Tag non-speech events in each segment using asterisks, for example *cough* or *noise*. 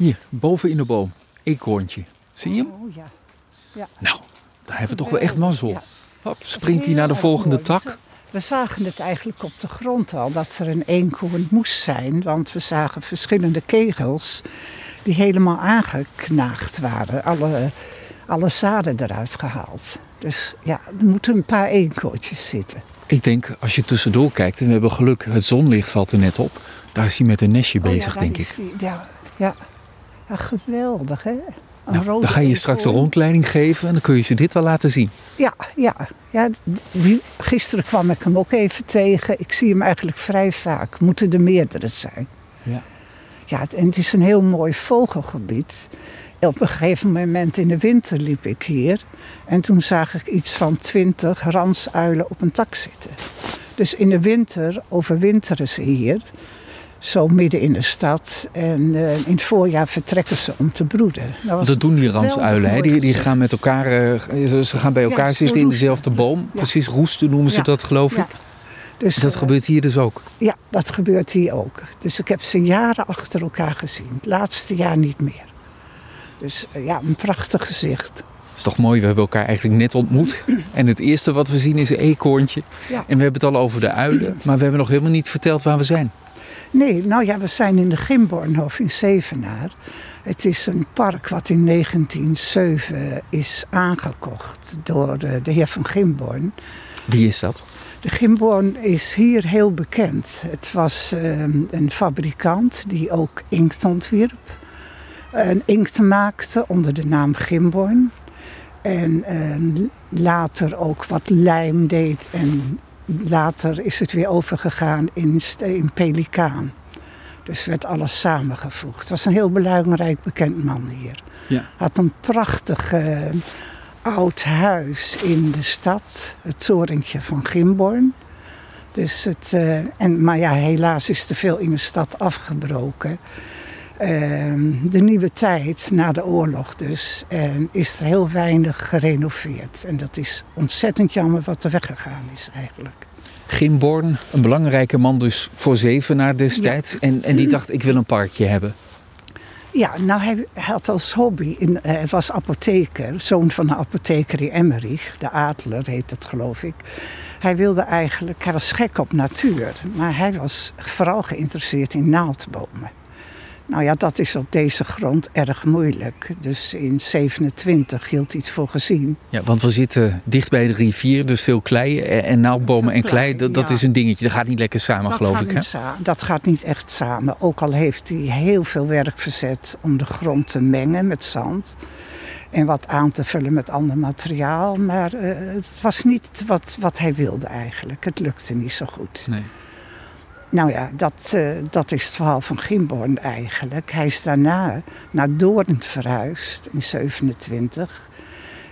Hier, boven in de boom. Eekhoorntje. Zie je hem? Oh ja. ja. Nou, daar hebben we toch wel echt mazzel. Ja. Hop, springt hij naar de volgende mooi. tak. We zagen het eigenlijk op de grond al, dat er een eenhoorn moest zijn. Want we zagen verschillende kegels die helemaal aangeknaagd waren. Alle, alle zaden eruit gehaald. Dus ja, er moeten een paar eenhoorntjes zitten. Ik denk, als je tussendoor kijkt, en we hebben geluk, het zonlicht valt er net op. Daar is hij met een nestje Oh bezig, denk ik. die- Ja, ja. Ja, geweldig hè. Nou, dan ga je je straks een rondleiding geven en dan kun je ze dit wel laten zien. Ja, ja. ja die, gisteren kwam ik hem ook even tegen. Ik zie hem eigenlijk vrij vaak. Moeten er meerdere zijn. Ja. Ja, en het is een heel mooi vogelgebied. Op een gegeven moment in de winter liep ik hier. En toen zag ik iets van twintig ransuilen op een tak zitten. Dus in de winter overwinteren ze hier. Zo midden in de stad. En eh, in het voorjaar vertrekken ze om te broeden. Dat was Want dat doen die ransuilen, hè? Die, die gaan met elkaar, eh, ze- gaan bij elkaar Ja, zitten in dezelfde boom. Ja. Precies, roesten noemen ze Ja. dat, geloof ik. Dus, Dat eh, gebeurt hier dus ook. Ja, dat gebeurt hier ook. Dus ik heb ze jaren achter elkaar gezien. Het laatste jaar niet meer. Dus ja, een prachtig gezicht. Is toch mooi, we hebben elkaar eigenlijk net ontmoet. En het eerste wat we zien is een eekhoorntje. Ja. En we hebben het al over de uilen, maar we hebben nog helemaal niet verteld waar we zijn. Nee, nou ja, we zijn in de Gimbornhof in Zevenaar. Het is een park wat in 1907 is aangekocht door de heer van Gimborn. Wie is dat? De Gimborn is hier heel bekend. Het was eh, een fabrikant die ook inkt ontwierp. En inkt maakte onder de naam Gimborn. En eh, later ook wat lijm deed. En later is het weer overgegaan in, in Pelikaan. Dus werd alles samengevoegd. Het was een heel belangrijk bekend man hier. Ja. Had een prachtig eh, oud huis in de stad. Het torentje van Gimborn. Dus het, eh, en, maar ja, helaas is er veel in de stad afgebroken. Ehm, de nieuwe tijd, na de oorlog dus, en is er heel weinig gerenoveerd. En dat is ontzettend jammer wat er weggegaan is eigenlijk. Gimborn, een belangrijke man dus voor Zevenaar destijds. En, en die dacht, ik wil een parkje hebben. Ja, nou hij had als hobby, in, hij was apotheker, zoon van een apotheker in Emmerich, de Adler heet het geloof ik. Hij wilde eigenlijk, hij was gek op natuur, maar hij was vooral geïnteresseerd in naaldbomen. Nou ja, dat is op deze grond erg moeilijk. Dus in 27 hield het voor gezien. Ja, want we zitten dicht bij de rivier, dus veel klei en, en naaldbomen en klei. Dat, dat ja. is een dingetje, dat gaat niet lekker samen, dat, geloof ik. Hè? dat gaat niet echt samen. Ook al heeft hij heel veel werk verzet om de grond te mengen met zand. En wat aan te vullen met ander materiaal. Maar eh, het was niet wat, wat hij wilde eigenlijk. Het lukte niet zo goed. Nee. Nou ja, dat, eh, dat is het verhaal van Gimborn eigenlijk. Hij is daarna naar Doorn verhuisd in 27.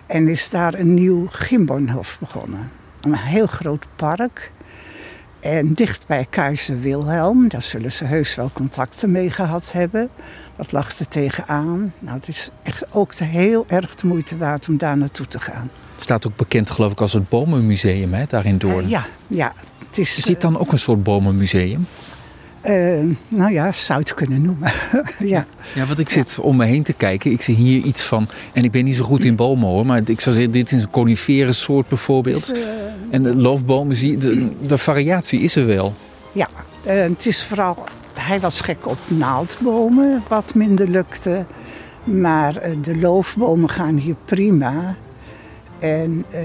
En is daar een nieuw Gimbornhof begonnen. Een heel groot park. En dicht bij keizer Wilhelm, daar zullen ze heus wel contacten mee gehad hebben. Dat lag er tegenaan. Nou, het is echt ook heel erg de moeite waard om daar naartoe te gaan. Het staat ook bekend, geloof ik, als het Bomenmuseum hè, daar in Doorn. Eh, ja, ja. Het is, Is dit dan ook een soort bomenmuseum? eh, eh, nou ja, zou het kunnen noemen. *laughs* ja. Ja, want ik zit om me heen te kijken. Ik zie hier iets van, en ik ben niet zo goed in bomen hoor, maar ik zou zeggen, dit is een conifere soort bijvoorbeeld. En de loofbomen, zie je, de, de variatie is er wel. Ja, eh, het is vooral. Hij was gek op naaldbomen, wat minder lukte. Maar eh, de loofbomen gaan hier prima. En ehm,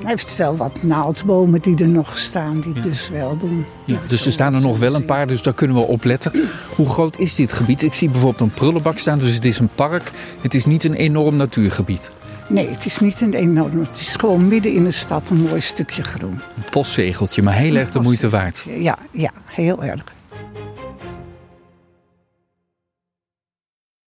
hij heeft wel wat naaldbomen die er nog staan, die Ja. dus wel doen. Ja, dus er staan er nog wel een paar, dus daar kunnen we op letten. Hoe groot is dit gebied? Ik zie bijvoorbeeld een prullenbak staan, dus het is een park. Het is niet een enorm natuurgebied. Nee, het is niet een enorm. Het is gewoon midden in de stad een mooi stukje groen. Een postzegeltje, maar heel erg de moeite waard. Ja, ja, heel erg.